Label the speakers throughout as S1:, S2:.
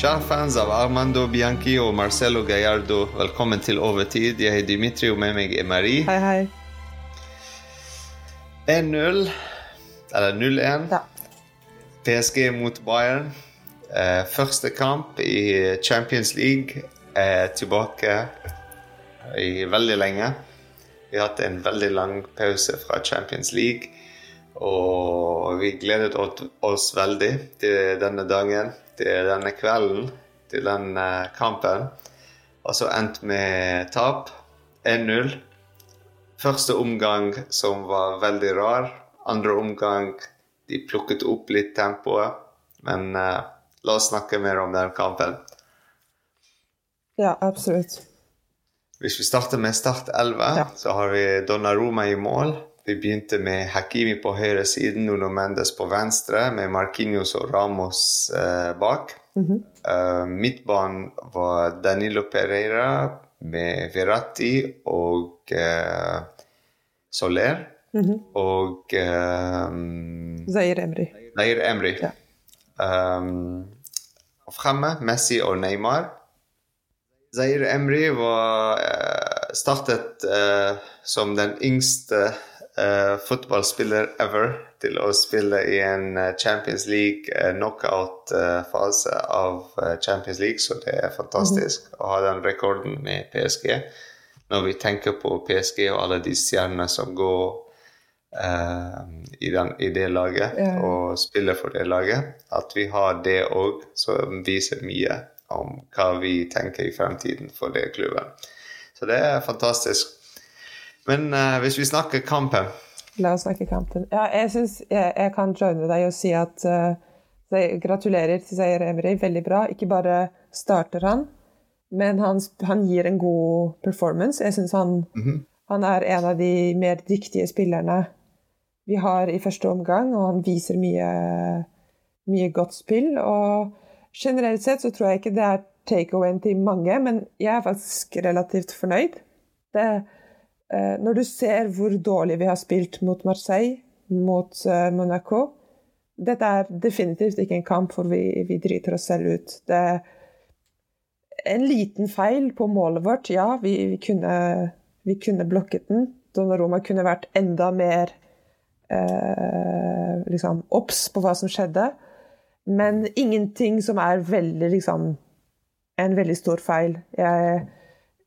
S1: Kjære fans av Armando Bianchi og Marcelo Gallardo, velkommen til Overtid. Jeg er Dimitri, og med meg er Marie.
S2: Hei, hei.
S1: 1-0, eller 0-1.
S2: Ja.
S1: PSG mot Bayern. Eh, første kamp i Champions League er tilbake i veldig lenge. Vi har hatt en veldig lang pause fra Champions League. Og vi gledet oss veldig til denne dagen, til denne kvelden, til den eh, kampen. Og så endte med tap. 1-0. Første omgang som var veldig rar. Andre omgang de plukket opp litt tempoet. Men uh, la oss snakke mer om den kampen.
S2: Ja, absolutt.
S1: Hvis vi starter med Start 11, ja. så har vi Donnaroma i mål. Vi begynte med Hakimi på høyre siden, Nuno Mendes på venstre, med Marquinhos og Ramos eh, bak. Mm -hmm. uh, midtbanen var Danilo Pereira med Verratti og uh, Soler. Mm -hmm. Og um,
S2: Zair Emry.
S1: Zair Emry. Ja. Um, fremme Messi og Neymar. Zair Emry var, startet uh, som den yngste fotballspiller ever til å spille i en Champions League knockout-fase av Champions League, så det er fantastisk -hmm. å ha den rekorden med PSG. Når vi tenker på PSG og alle de stjernene som går uh, i, den, i, det laget yeah. og spiller for det laget, at vi har det òg, som viser mye om hva vi tenker i fremtiden for det klubben. Så det er fantastisk. Men uh, hvis vi snakker kampen
S2: La oss snakke kampen. Ja, jeg syns jeg, jeg, kan joine deg og si at uh, gratulerer til Zaire Emry. Veldig bra. Ikke bare starter han, men han, han gir en god performance. Jeg syns han, mm -hmm. han er en av de mer dyktige spillerne vi har i første omgang, og han viser mye, mye godt spill. Og generelt sett så tror jeg ikke det er takeawayen til mange, men jeg er faktisk relativt fornøyd. Det, eh, når du ser hvor dårlig vi har spilt mot Marseille, mot eh, Monaco Dette er definitivt ikke en kamp hvor vi, vi driter oss selv ut. Det er en liten feil på målet vårt. Ja, vi, vi, kunne, vi kunne, blokket den. Donnaroma kunne vært enda mer eh, liksom obs på hva som skjedde. Men ingenting som er veldig liksom En veldig stor feil. Jeg,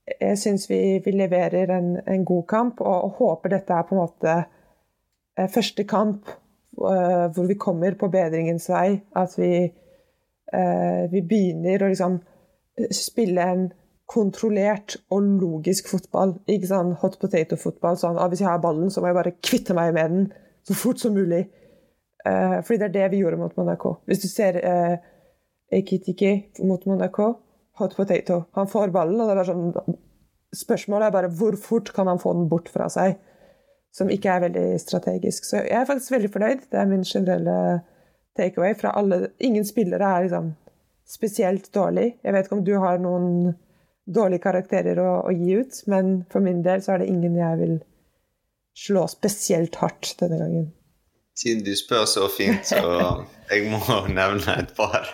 S2: jeg syns vi, vi, leverer en, en, god kamp, og, og, håper dette er på en måte eh, første kamp uh, hvor vi kommer på bedringens vei. At vi, uh, vi begynner å liksom spille en kontrollert og logisk fotball. Ikke sånn hot potato-fotball. Sånn ah, hvis jeg har ballen, så må jeg bare kvitte meg med den så fort som mulig. Uh, fordi det er det vi gjorde mot Monaco. Hvis du ser uh, Ekitiki mot Monaco, hot potato. Han får ballen, og det er sånn Spørsmålet er bare hvor fort kan han få den bort fra seg? Som ikke er veldig strategisk. Så jeg er faktisk veldig fornøyd. Det er min generelle takeaway fra alle Ingen spillere er liksom spesielt dårlig. Jeg vet ikke om du har noen dårlige karakterer å, å, gi ut, men for min del så er det ingen jeg vil slå spesielt hardt denne gangen.
S1: Siden du spør så fint, så jeg må nevne et par.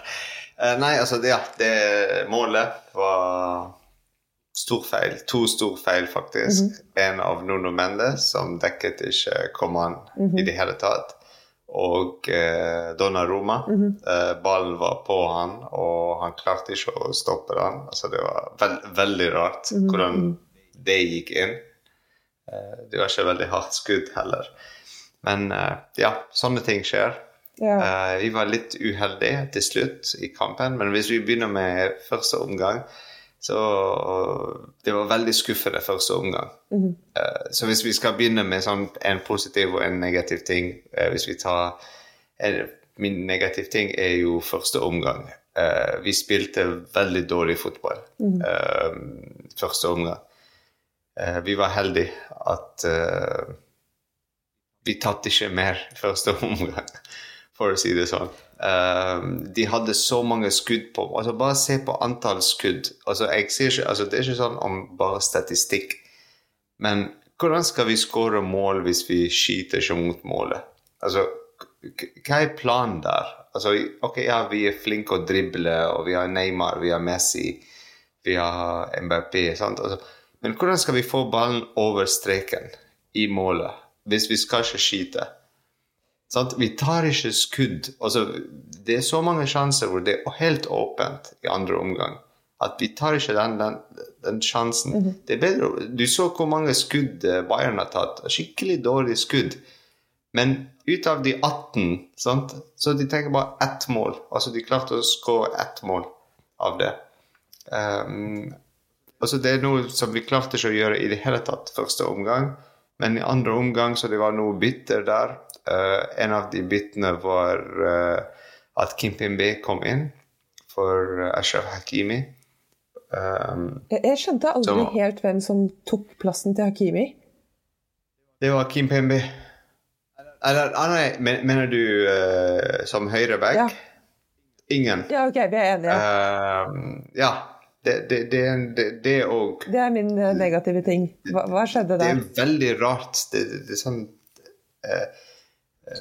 S1: Uh, nei, altså, det, ja, det målet var stor feil. To stor feil, faktisk. Mm -hmm. En av Nuno Mendes, som dekket ikke Coman mm -hmm. i det hele tatt og eh, Donnaroma. Mm -hmm. eh, ballen var på han, og han klarte ikke å stoppe den. Altså, det var veld, veldig rart -hmm. hvordan det gikk inn. Eh, det var ikke veldig hardt skudd heller. Men eh, ja, sånne ting skjer. Ja. Eh, vi var litt uheldige til slutt i kampen, men hvis vi begynner med første omgang så det var veldig skuffende første omgang. Mm -hmm. uh, så hvis vi skal begynne med sånn en positiv og en negativ ting uh, Hvis vi tar en, Min negativ ting er jo første omgang. Uh, vi spilte veldig dårlig fotball mm -hmm. første omgang. vi var heldige at vi tatt ikke mer første omgang, for å si det sånn. Um, de hadde så mange skudd på altså Bare se på antall skudd. Altså, ikke, altså, det er ikke sånn om bare statistikk. Men hvordan skal vi skåre mål hvis vi skyter ikke mot målet? Altså, hva er planen der? Altså, ok, ja, vi er flinke å drible, og vi har Neymar, vi har Messi, vi har MBP, sant? Altså, men hvordan skal vi få ballen over streken i målet hvis vi skal ikke skyte? Sant? Vi tar ikke skudd. Altså, det er så mange sjanser hvor det er helt åpent i andre omgang at vi tar ikke den, den, den sjansen. Mm -hmm. Det er bedre, Du så hvor mange skudd eh, Bayern har tatt. Skikkelig dårlig skudd. Men ut av de 18, sant? så de tenker bare ett mål. Altså de klarte å skåre ett mål av det. Um, altså Det er noe som vi klarte ikke å gjøre i det hele tatt første omgang. Men i andre omgang så det var noe bitter der. Uh, en av de bitene var uh, at Kim Pimbe kom inn for uh, Ashraf Hakimi.
S2: Um, jeg, skjønte aldri som, helt hvem som tok plassen til Hakimi.
S1: Det var Kim Pembe. Eller, nei, mener du uh, som høyreback? Ja. Ingen.
S2: Ja, ok, vi er enige.
S1: Uh, ja. Det, det, det, det, og,
S2: det er min negative ting. Hva, hva, skjedde
S1: der? Det er veldig rart. Det, er sånn uh,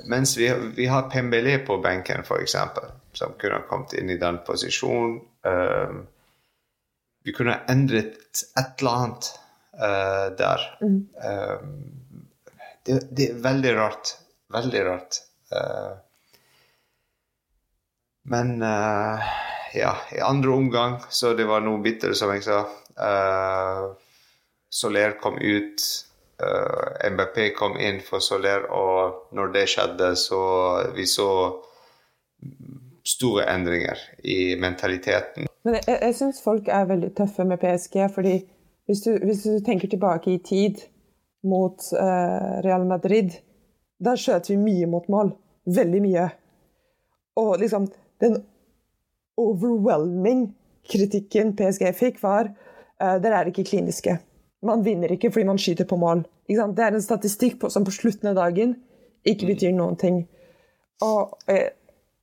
S1: Mens vi, vi har Pembele på benken, f.eks., som kunne kommet inn i den posisjonen. Um, vi kunne endret et eller annet uh, der. Mm. Um, det, det, er veldig rart. Veldig rart. Uh, men ja, i andre omgang så det var noe bitter, som jeg sa. Soler kom ut. MBP kom inn for Soler, og når det skjedde, så vi så store endringer i mentaliteten.
S2: Men jeg, jeg syns folk er veldig tøffe med PSG, fordi hvis du, hvis du tenker tilbake i tid mot uh, Real Madrid, da skjøt vi mye mot mål. Veldig mye. Og liksom den overwhelming kritikken PSG fikk, var uh, dere er ikke kliniske. Man vinner ikke fordi man skyter på mål. Det er en statistikk på, som på slutten av dagen ikke betyr noen ting. Og uh,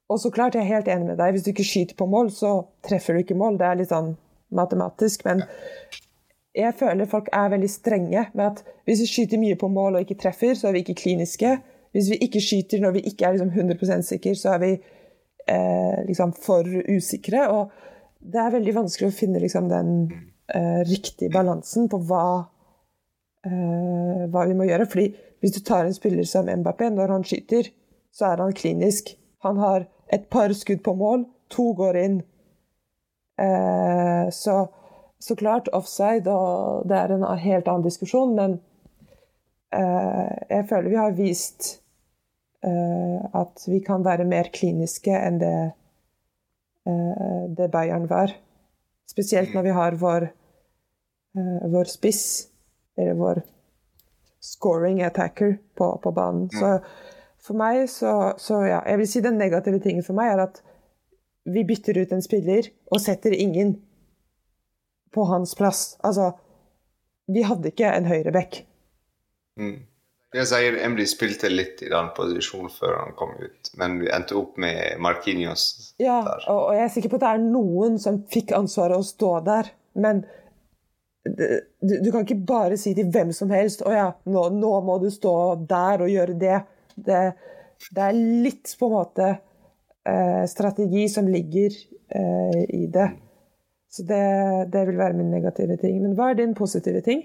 S2: og så klart, jeg er helt enig med deg. Hvis du ikke skyter på mål, så treffer du ikke mål. Det er litt sånn matematisk. Men jeg føler folk er veldig strenge med at hvis vi skyter mye på mål og ikke treffer, så er vi ikke kliniske. Hvis vi ikke skyter når vi ikke er liksom 100% sikre, så er vi eh, liksom for usikre. Og det er veldig vanskelig å finne liksom, den eh, riktig balansen på hva, eh, hva vi må gjøre. Fordi hvis du tar en spiller som Mbappé, når han skyter, så er han klinisk. Han har et par skudd på mål, to går inn. Eh, så, så, klart offside, og det er en helt annen diskusjon, men eh, jeg føler vi har vist eh, at vi kan være mer kliniske enn det, eh, det Bayern var. Spesielt når vi har vår, uh, vår spiss, eller vår scoring attacker på, på banen. Så for meg så, så, ja, jeg vil si Den negative tingen for meg er at vi bytter ut en spiller og setter ingen på hans plass. Altså, vi hadde ikke en høyreback.
S1: Mm. Jeg sier Emily spilte litt i den posisjonen før han kom ut, men vi endte opp med Markinios
S2: ja, der. Og, og jeg er sikker på at det er noen som fikk ansvaret å stå der, men du, du, kan ikke bare si til hvem som helst 'Å ja, nå, nå må du stå der og gjøre det'. Det, det er litt på en måte eh, strategi som ligger eh, i det. Så det, det, vil være min negative ting. Men hva er din positive ting?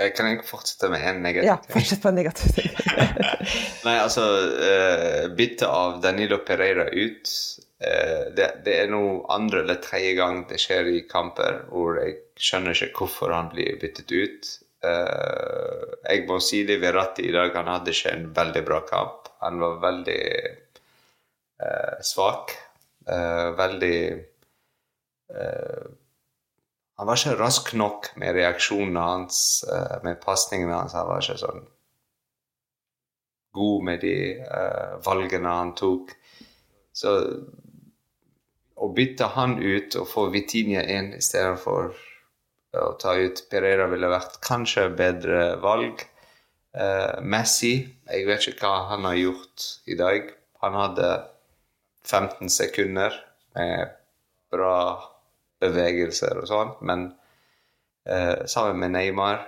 S1: Jeg kan jeg fortsette med en negativ
S2: ja, ting? Ja, fortsett på en negativ ting.
S1: Nei, altså uh, Byttet av Danilo Pereira ut uh, det, det, er nå andre eller tredje gang det skjer i kamper hvor jeg skjønner ikke hvorfor han blir byttet ut. Uh, jeg må si det Verratti i dag, han hadde ikke en veldig bra kamp. Han var veldig svak. Veldig Han var ikke rask nok med reaksjonene hans, med pasningene hans. Han var ikke sånn god med de valgene han tok. Så å bytte han ut og få Vitinia inn istedenfor å ta ut Pereira ville vært kanskje bedre valg. Uh, Messi, jeg vet ikke hva han har gjort i dag. Han hadde 15 sekunder med bra bevegelser og sånn, men uh, sammen med Neymar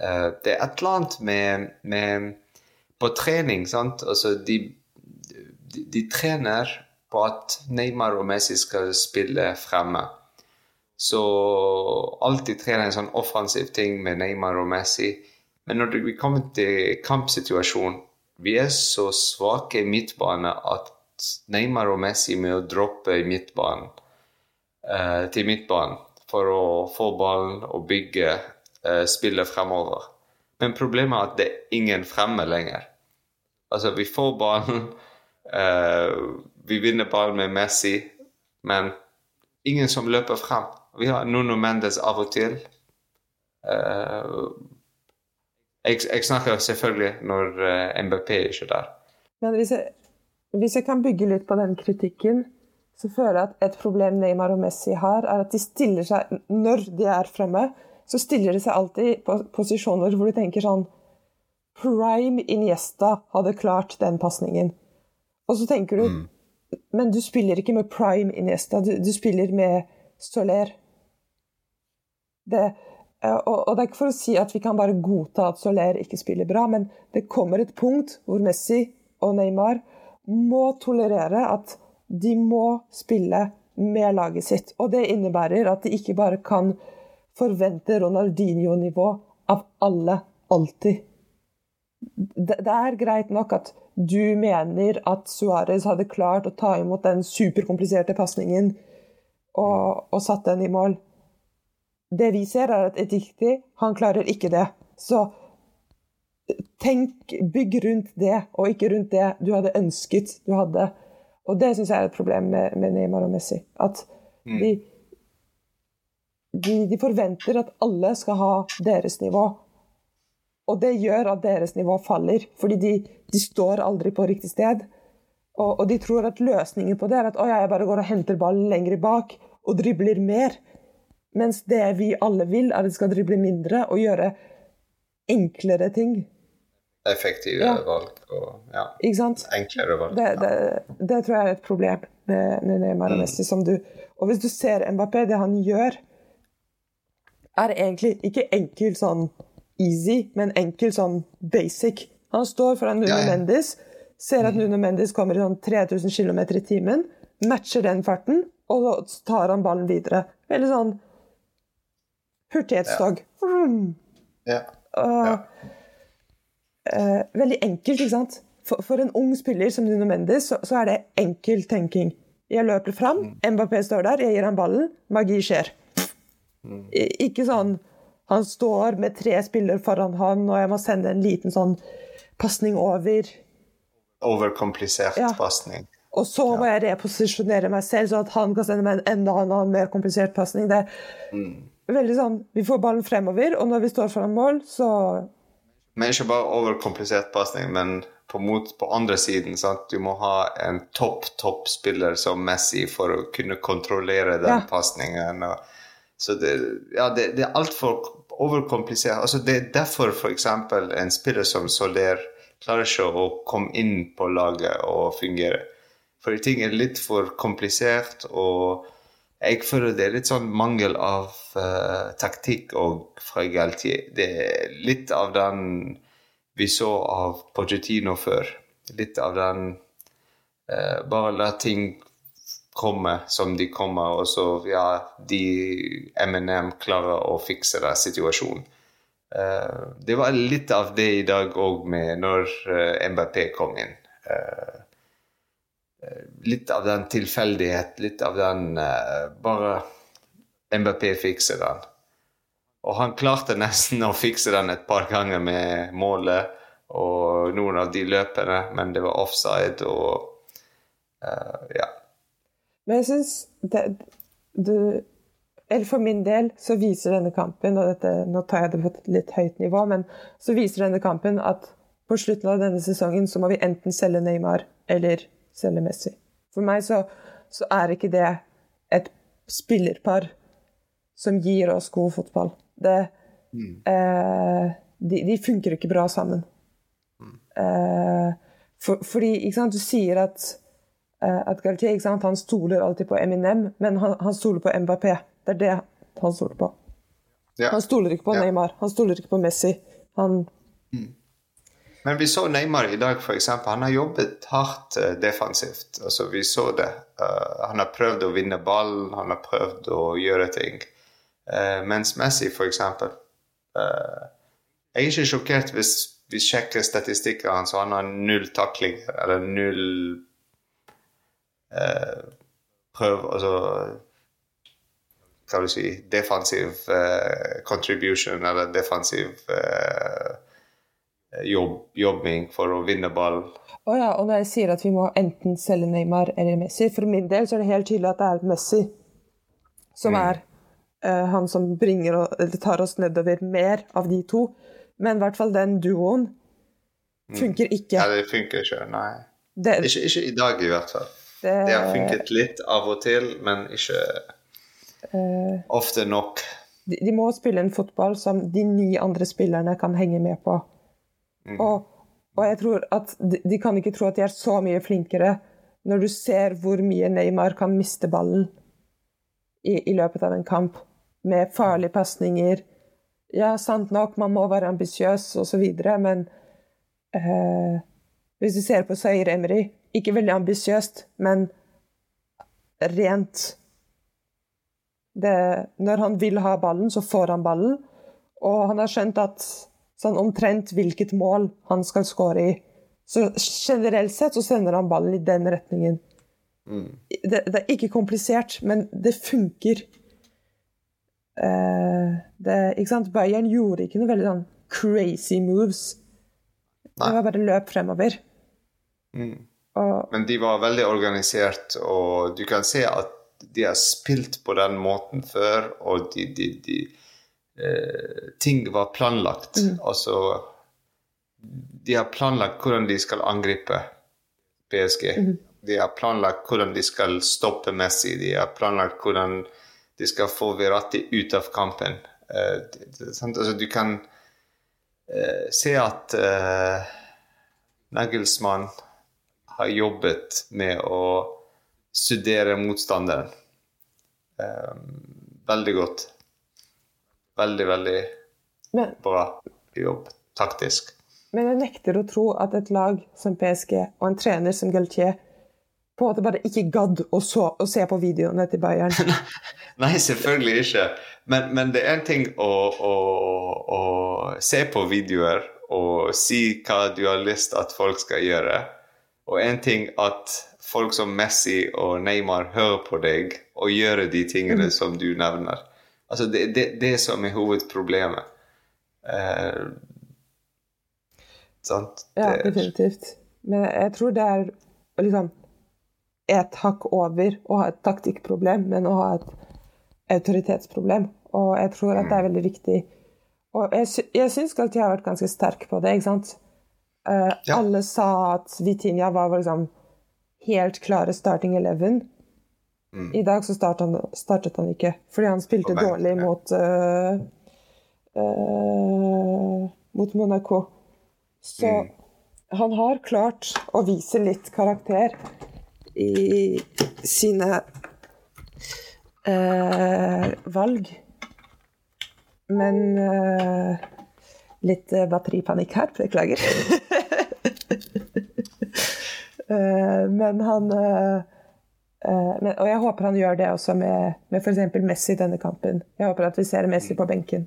S1: uh, Det er et eller annet med, med På trening, sant Altså, de, de, de trener på at Neymar og Messi skal spille fremme. Så alltid trener en sånn offensiv ting med Neymar og Messi. Men når vi kommer til kampsituasjon, vi er så svake i midtbane at Neymar og Messi med å droppe i midtbanen eh, til midtbanen for å få ballen og bygge eh, spillet fremover. Men problemet er at det er ingen fremme lenger. Altså, vi får ballen, eh, vi vinner ballen med Messi, men ingen som løper frem. Vi har Nuno Mendes av og til. Jeg, jeg, snakker selvfølgelig når uh, er MBP ikke er der.
S2: Men hvis jeg, hvis jeg, kan bygge litt på den kritikken, så føler jeg at et problem Neymar og Messi har, er at de stiller seg Når de er fremme, så stiller de seg alltid på posisjoner hvor du tenker sånn Prime Iniesta hadde klart den pasningen. Og så tenker du mm. Men du spiller ikke med Prime Iniesta, du, du spiller med Soler. Det, eh, og, og, det er ikke for å si at vi kan bare godta at Soler ikke spiller bra, men det kommer et punkt hvor Messi og Neymar må tolerere at de må spille med laget sitt. Og det innebærer at de ikke bare kan forvente Ronaldinho-nivå av alle, alltid. Det, er greit nok at du mener at Suárez hadde klart å ta imot den superkompliserte pasningen og, og satt den i mål. Det vi ser, er at Etikti, han klarer ikke det. Så tenk, bygg rundt det, og ikke rundt det du hadde ønsket du hadde. Og det syns jeg er et problem med, med, Neymar og Messi. At mm. de, de, de, forventer at alle skal ha deres nivå. Og det gjør at deres nivå faller, fordi de, de står aldri på riktig sted. Og, og, de tror at løsningen på det er at å, ja, jeg bare går og henter ballen lenger bak og dribler mer. Mens det vi alle vil, er at de skal drible mindre og gjøre enklere ting.
S1: Effektive ja. valg og ja, enklere valg.
S2: Det, det, det, tror jeg er et problem med, med Neymar og mm. Messi. Som du, og hvis du ser Mbappé, det han gjør, er egentlig ikke enkel sånn easy, men enkel sånn basic. Han står foran Nuno ja, ja. Mendes, ser at mm. Nuno Mendes kommer i sånn 3000 km i timen, matcher den farten, og så tar han ballen videre. Veldig sånn Hurtighetstog.
S1: Ja. ja.
S2: Uh, veldig enkelt, ikke sant? For, for, en ung spiller som Nuno Mendes, så, så er det enkel tenking. Jeg løper fram, mm. Mbappé står der, jeg gir ham ballen, magi skjer. Mm. Ikke sånn han står med tre spillere foran han, og jeg må sende en liten sånn pasning over.
S1: Overkomplisert ja. pasning.
S2: Og så må jeg reposisjonere meg selv, sånn at han kan sende meg en enda annen, mer komplisert pasning. Det er mm. veldig sånn Vi får ballen fremover, og når vi står foran mål, så
S1: Men ikke bare overkomplisert pasning, men på, mot, på andre siden. Sant? Du må ha en topp, topp spiller som Messi for å kunne kontrollere den ja. pasningen. Så det, ja, det, det er altfor overkomplisert. Altså, det er derfor f.eks. en spiller som Soler klarer ikke å komme inn på laget og fungere. Fordi ting er litt for komplisert, og jeg føler det er litt sånn mangel av uh, taktikk og fra Galtier. Det er litt av den vi så av Pochettino før. Litt av den uh, Bare la ting komme som de kommer, og så ja, de MNM klarer å fikse den situasjonen. Uh, det var litt av det i dag òg, når uh, MBP kom inn. Uh, Eh, litt av den tilfeldighet, litt av den uh, Bare MBP fikser den. Og han klarte nesten å fikse den et par ganger med målet og noen av de løpene, men det var offside og uh, ja.
S2: Men jeg syns du Eller for min del så viser denne kampen, og dette, nå tar jeg det på et litt høyt nivå, men så viser denne kampen at på slutten av denne sesongen så må vi enten selge Neymar eller cellemessig. For meg så, så, er ikke det et spillerpar som gir oss god fotball. Det, mm. eh, de, de, funker ikke bra sammen. Mm. Eh, for, fordi sant, du sier at, eh, at Galtier sant, han stoler alltid på Eminem, men han, han stoler på Mbappé. Det er det han stoler på. Ja. Han stoler ikke på ja. Neymar, han stoler ikke på Messi. Han mm.
S1: Men vi så Neymar i dag, f.eks. Han har jobbet hardt uh, defensivt. Altså, vi så det. Uh, han har prøvd å vinne ballen, han har prøvd å gjøre ting. Uh, mens Messi, f.eks. Uh, jeg er ikke sjokkert hvis vi sjekker statistikken hans, og han har null taklinger, eller null prøv Altså Hva vil du si Defensiv contribution, eller defensiv jobb, jobbing for å vinne ball.
S2: Oh ja, og når jeg sier at vi må enten selge Neymar eller Messi For min del så er det helt tydelig at det er Messi som mm. er uh, han som bringer og, tar oss nedover mer av de to. Men i hvert fall den duoen mm. funker ikke.
S1: Ja, det funker ikke, nei. Det, ikke, ikke, i dag, i hvert fall. Det, det, har funket litt av og til, men ikke uh, ofte nok.
S2: De, de må spille en fotball som de ni andre spillerne kan henge med på. Mm. Og, og, jeg tror at de, de, kan ikke tro at de er så mye flinkere når du ser hvor mye Neymar kan miste ballen i, i løpet av en kamp, med farlige pasninger. Ja, sant nok, man må være ambisiøs osv., men eh, hvis du ser på Sayer Emry Ikke veldig ambisiøst, men rent det, Når han vil ha ballen, så får han ballen. Og han har skjønt at sånn omtrent hvilket mål han skal skåre i. Så generelt sett så sender han ballen i den retningen. Mm. Det, det, er ikke komplisert, men det funker. Eh, det, ikke sant? Bayern gjorde ikke noe veldig sånn crazy moves. Nei. Det var bare løp fremover.
S1: Mm. Og, men de var veldig organisert, og du kan se at de har spilt på den måten før, og de, de, de ting var planlagt. Mm. Altså De har planlagt hvordan de skal angripe PSG. Mm. De har planlagt hvordan de skal stoppe Messi. De har planlagt hvordan de skal få Verratti ut av kampen. Eh, altså, du kan uh, se at uh, Nagelsmann har jobbet med å studere motstanderen eh, veldig godt veldig, veldig men, bra jobb taktisk.
S2: Men jeg nekter å tro at et lag som PSG og en trener som Galtier på en måte bare ikke gadd å, så, å se på videoene til Bayern.
S1: Nei, selvfølgelig ikke. Men, men, det er en ting å, å, å, se på videoer og si hva du har lyst at folk skal gjøre. Og en ting at folk som Messi og Neymar hører på deg og gjør de tingene mm. som du nevner. Altså, det det, det, som er hovedproblemet. Eh,
S2: sant? Ja, definitivt. Men jeg tror det er liksom et hakk over å ha et taktikkproblem, men å ha et autoritetsproblem. Og jeg tror at det er veldig viktig. Og jeg, sy jeg syns alltid jeg har vært ganske sterk på det. ikke sant? Uh, ja. Alle sa at Vitinha var liksom helt klare starting eleven. Mm. I dag så startet han, startet han, ikke, fordi han spilte dårlig mot uh, uh, mot Monaco. Så mm. han har klart å vise litt karakter i sine uh, valg. Men litt batteripanikk her, beklager. men han men, og jeg håper han gjør det også med, med f.eks. Messi denne kampen. Jeg håper at vi ser Messi på benken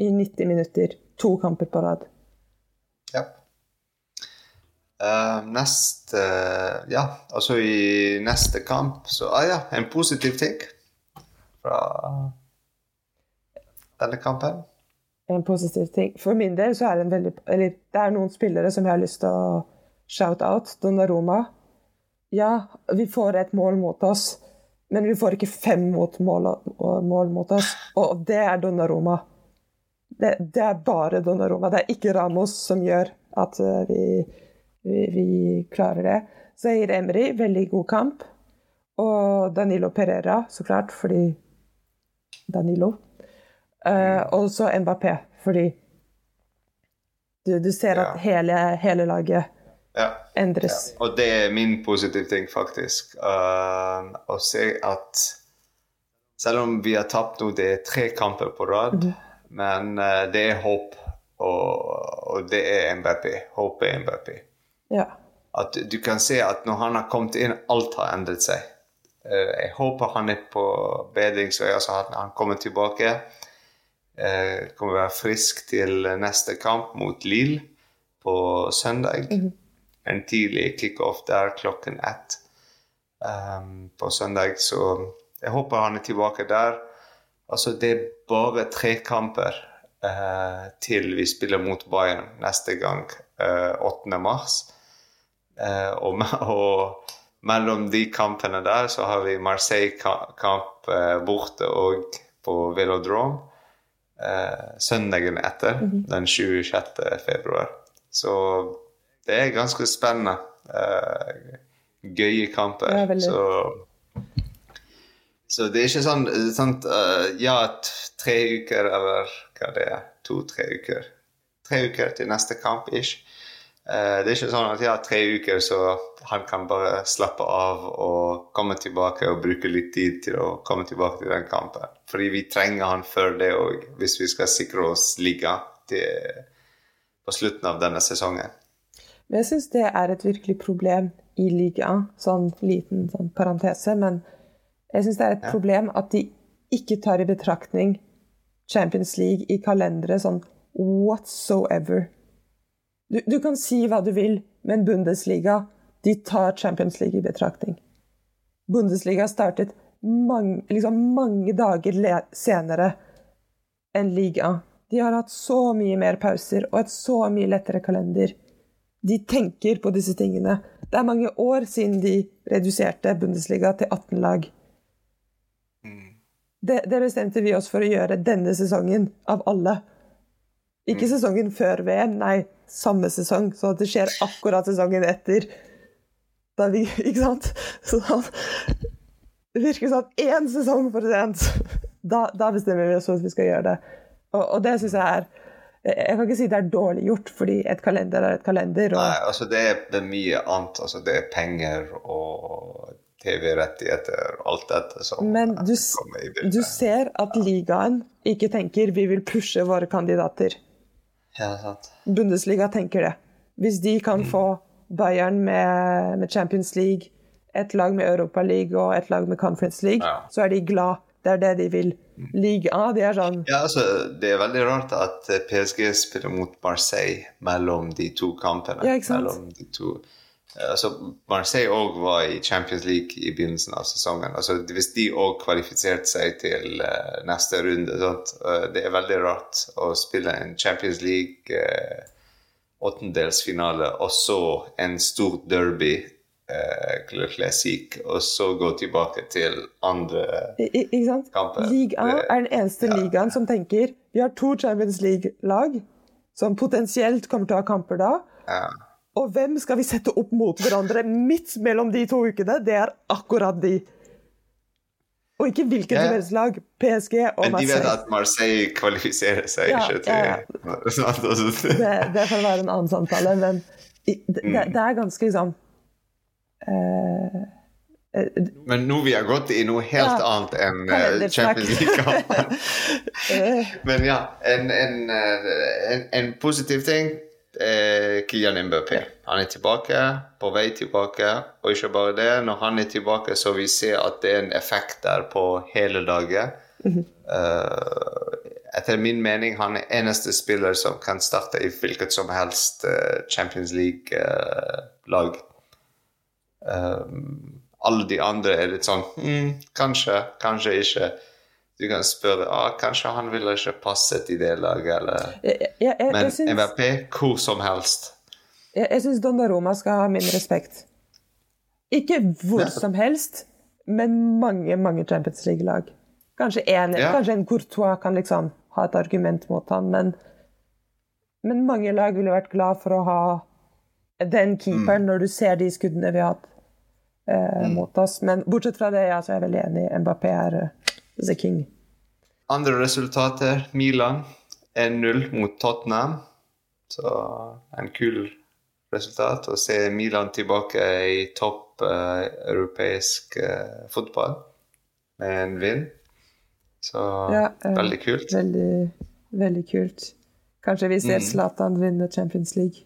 S2: i 90 minutter. To kamper på rad.
S1: Ja. Uh, neste uh, Ja, altså i neste kamp så ah, ja, en positiv ting fra denne kampen.
S2: En positiv ting. For min del så er det en veldig Eller det er noen spillere som jeg har lyst til å shout out. Donnaroma ja, vi får et mål mot oss, men vi får ikke fem mot mål, mål mot oss. Og det er Donnaroma. Det, det, er bare Donnaroma. Det er ikke Ramos som gjør at eh, vi, vi, vi klarer det. Zair Emry, veldig god kamp. Og Danilo Pereira, så klart, fordi Danilo. Uh, og så Mbappé, fordi du, du ser at hele, hele laget ja. endres.
S1: Ja. Og det er min positive ting, faktisk. Uh, å se at selv om vi har tapt nå, det er tre kamper på rad, mm. men uh, det er håp. Og, og det er MBP. Håp er MBP.
S2: Ja.
S1: At du kan se at når han har kommet inn, alt har endret seg. Uh, jeg håper han er på bedringsvei, så at han kommer tilbake. kommer kommer være frisk til neste kamp mot Lille på søndag.
S2: Mhm.
S1: En tidlig kickoff der klokken ett um, på søndag. Så jeg håper han er tilbake der. Altså, det er bare tre kamper uh, til vi spiller mot Bayern neste gang, uh, 8. mars. Uh, og, og, mellom de kampene der så har vi Marseille-kamp borte og på Velodrome søndagen etter, mm -hmm. den 26. februar. Så det er ganske spennende. gøye kamper.
S2: Ja,
S1: så så det er ikke sånn, sånn Ja, tre uker eller hva det er. To-tre uker. Tre uker til neste kamp, ish. Uh, det er ikke sånn at ja, tre uker så han kan bare slappe av og komme tilbake og bruke litt tid til å komme tilbake til den kampen. Fordi vi trenger han før det òg, hvis vi skal sikre oss liga på slutten av denne sesongen.
S2: Men jeg syns det er et virkelig problem i ligaen, sånn liten sånn parentese. men jeg syns det er et ja. problem at de ikke tar i betraktning Champions League i kalenderet sånn whatsoever. Du, du, kan si hva du vil, men Bundesliga de tar Champions League i betraktning. Bundesliga startet mange, liksom mange dager senere enn liga. De har hatt så mye mer pauser og et så mye lettere kalender. De tenker på disse tingene. Det er mange år siden de reduserte Bundesliga til 18 lag. Det, det, bestemte vi oss for å gjøre denne sesongen, av alle. Ikke mm. sesongen før VM, nei, samme sesong. Så det skjer akkurat sesongen etter. Da vi, ikke sant? Så det virker som én sesong for sent. Da, da, bestemmer vi oss for at vi skal gjøre det. Og, og det syns jeg er jeg kan ikke si det er dårlig gjort, fordi et kalender er et kalender.
S1: Og... Nei, altså det er, det er mye annet. Altså det er penger og TV-rettigheter, og alt dette som
S2: Men du, du, ser at ligaen ikke tenker 'vi vil pushe våre kandidater'.
S1: Ja, sant.
S2: Bundesliga tenker det. Hvis de kan mm. få Bayern med, med, Champions League, et lag med Europa League og et lag med Conference League, ja. så er de glad. Det er det de vil. Mm. Liga, de er sånn
S1: Ja, altså, Det er veldig rart at PSG spiller mot Marseille mellom de to kampene.
S2: Ja, ikke sant?
S1: Mellom de to altså Marseille òg var i Champions League i begynnelsen av sesongen. altså Hvis de òg kvalifiserte seg til uh, neste runde sånt, uh, Det er veldig rart å spille en Champions League uh, åttendelsfinale og så en stor derby Classic, og så gå tilbake til andre
S2: I, ikke sant?
S1: kamper.
S2: Liga er den eneste ja. ligaen som tenker vi har to Champions League-lag som potensielt kommer til å ha kamper da.
S1: Ja.
S2: Og hvem skal vi sette opp mot hverandre midt mellom de to ukene? Det er akkurat de. Og ikke hvilket som helst lag. PSG og
S1: Marseille. Men de vet at Marseille kvalifiserer seg ja, ikke til ja, ja.
S2: det, det får være en annen samtale, men det, det, mm. det er ganske liksom uh,
S1: men nå vi har gått i noe helt ja. annet enn uh, Champions League-kampen. Men ja, en, en, en, en positiv ting eh, Kylian Mbappé. Han er tilbake, på vei tilbake. Og ikke bare det, når han er tilbake, så vi ser at det er en effekt der på hele laget. Mm -hmm. uh, etter min mening han er eneste spiller som kan starte i hvilket som helst Champions League-lag. Uh, alle de andre er litt sånn mm, Kanskje, kanskje ikke du kan spørre ah, kanskje han ville ikke passet i det laget, eller
S2: jeg, jeg, jeg,
S1: Men
S2: synes,
S1: MVP hvor som helst.
S2: Jeg, jeg syns Donnaroma skal ha min respekt. Ikke hvor som helst, men mange, mange Champions League-lag. Kanskje, en, ja. kanskje en Courtois kan liksom ha et argument mot han, men, men mange lag ville vært glad for å ha den keeperen mm. når du ser de skuddene vi har hatt eh, mm. mot oss. Men bortsett fra det, ja, så er jeg veldig enig. Mbappé er The King.
S1: Andre resultater Milan 1-0 mot Tottenham. Så en kul resultat å se Milan tilbake i topp uh, europeisk uh, fotball med en vinn. Så ja, uh, veldig kult.
S2: Veldig, veldig kult. Kanskje vi ser Zlatan vinne Champions League.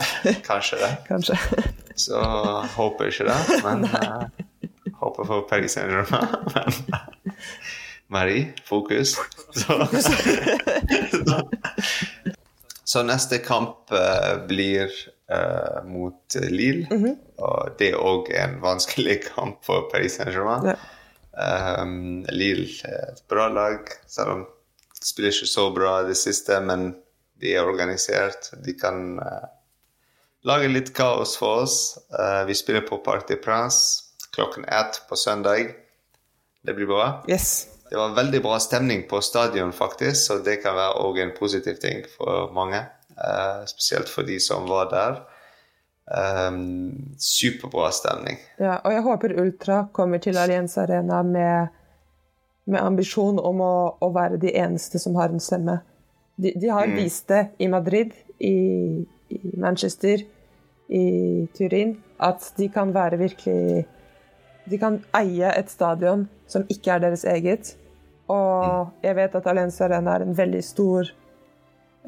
S1: Kanskje det.
S2: Kanskje.
S1: Så håper jeg ikke det, men uh, håper for Paris Saint-Germain. Men Marie, fokus. Så, så neste kamp uh, blir uh, mot Lille.
S2: -hmm.
S1: Og det er òg en vanskelig kamp for Paris Saint-Germain.
S2: Ja.
S1: Um, Lille er et bra lag, selv om de spiller ikke så bra i det siste, men de er organisert. De kan uh, lage litt kaos for oss. Uh, vi spiller på Parc des Princes klokken ett på søndag. Det blir bra.
S2: Yes.
S1: Det var veldig bra stemning på stadion, faktisk, så det kan være òg en positiv ting for mange. Uh, spesielt for de som var der. Um, superbra stemning.
S2: Ja, og jeg håper Ultra kommer til Allianz Arena med, med ambisjon om å, å være de eneste som har en stemme. De, de har vist det i Madrid, i, i Manchester, i Turin, at de kan være virkelig De kan eie et stadion som ikke er deres eget. Og jeg vet at Allianz Arena er en veldig stor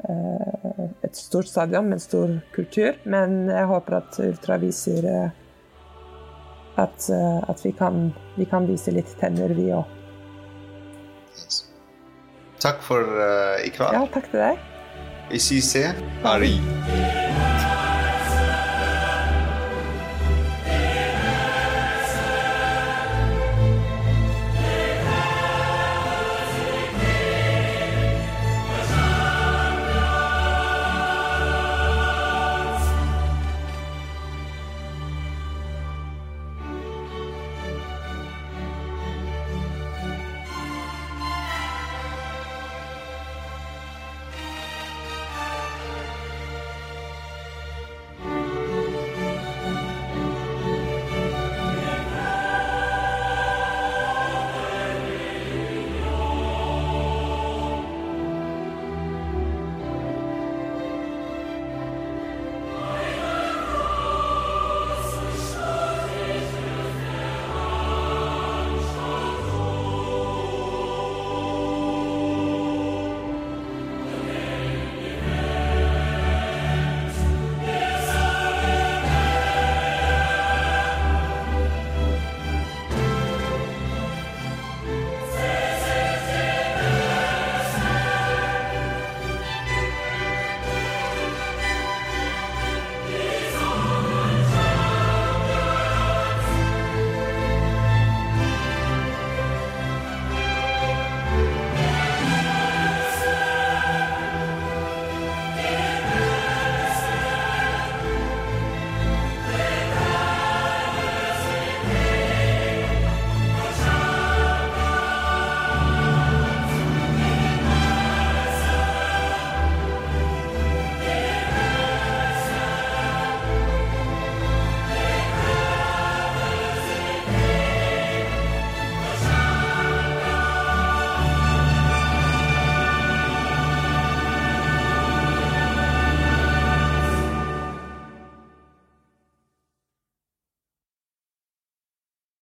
S2: eh, et stort stadion med en stor kultur, men jeg håper at Ultra viser eh, at, eh, at vi, kan, vi kan vise litt tenner, vi òg.
S1: Takk for uh, i kveld.
S2: Ja, takk til deg.
S1: Vi ses. Paris.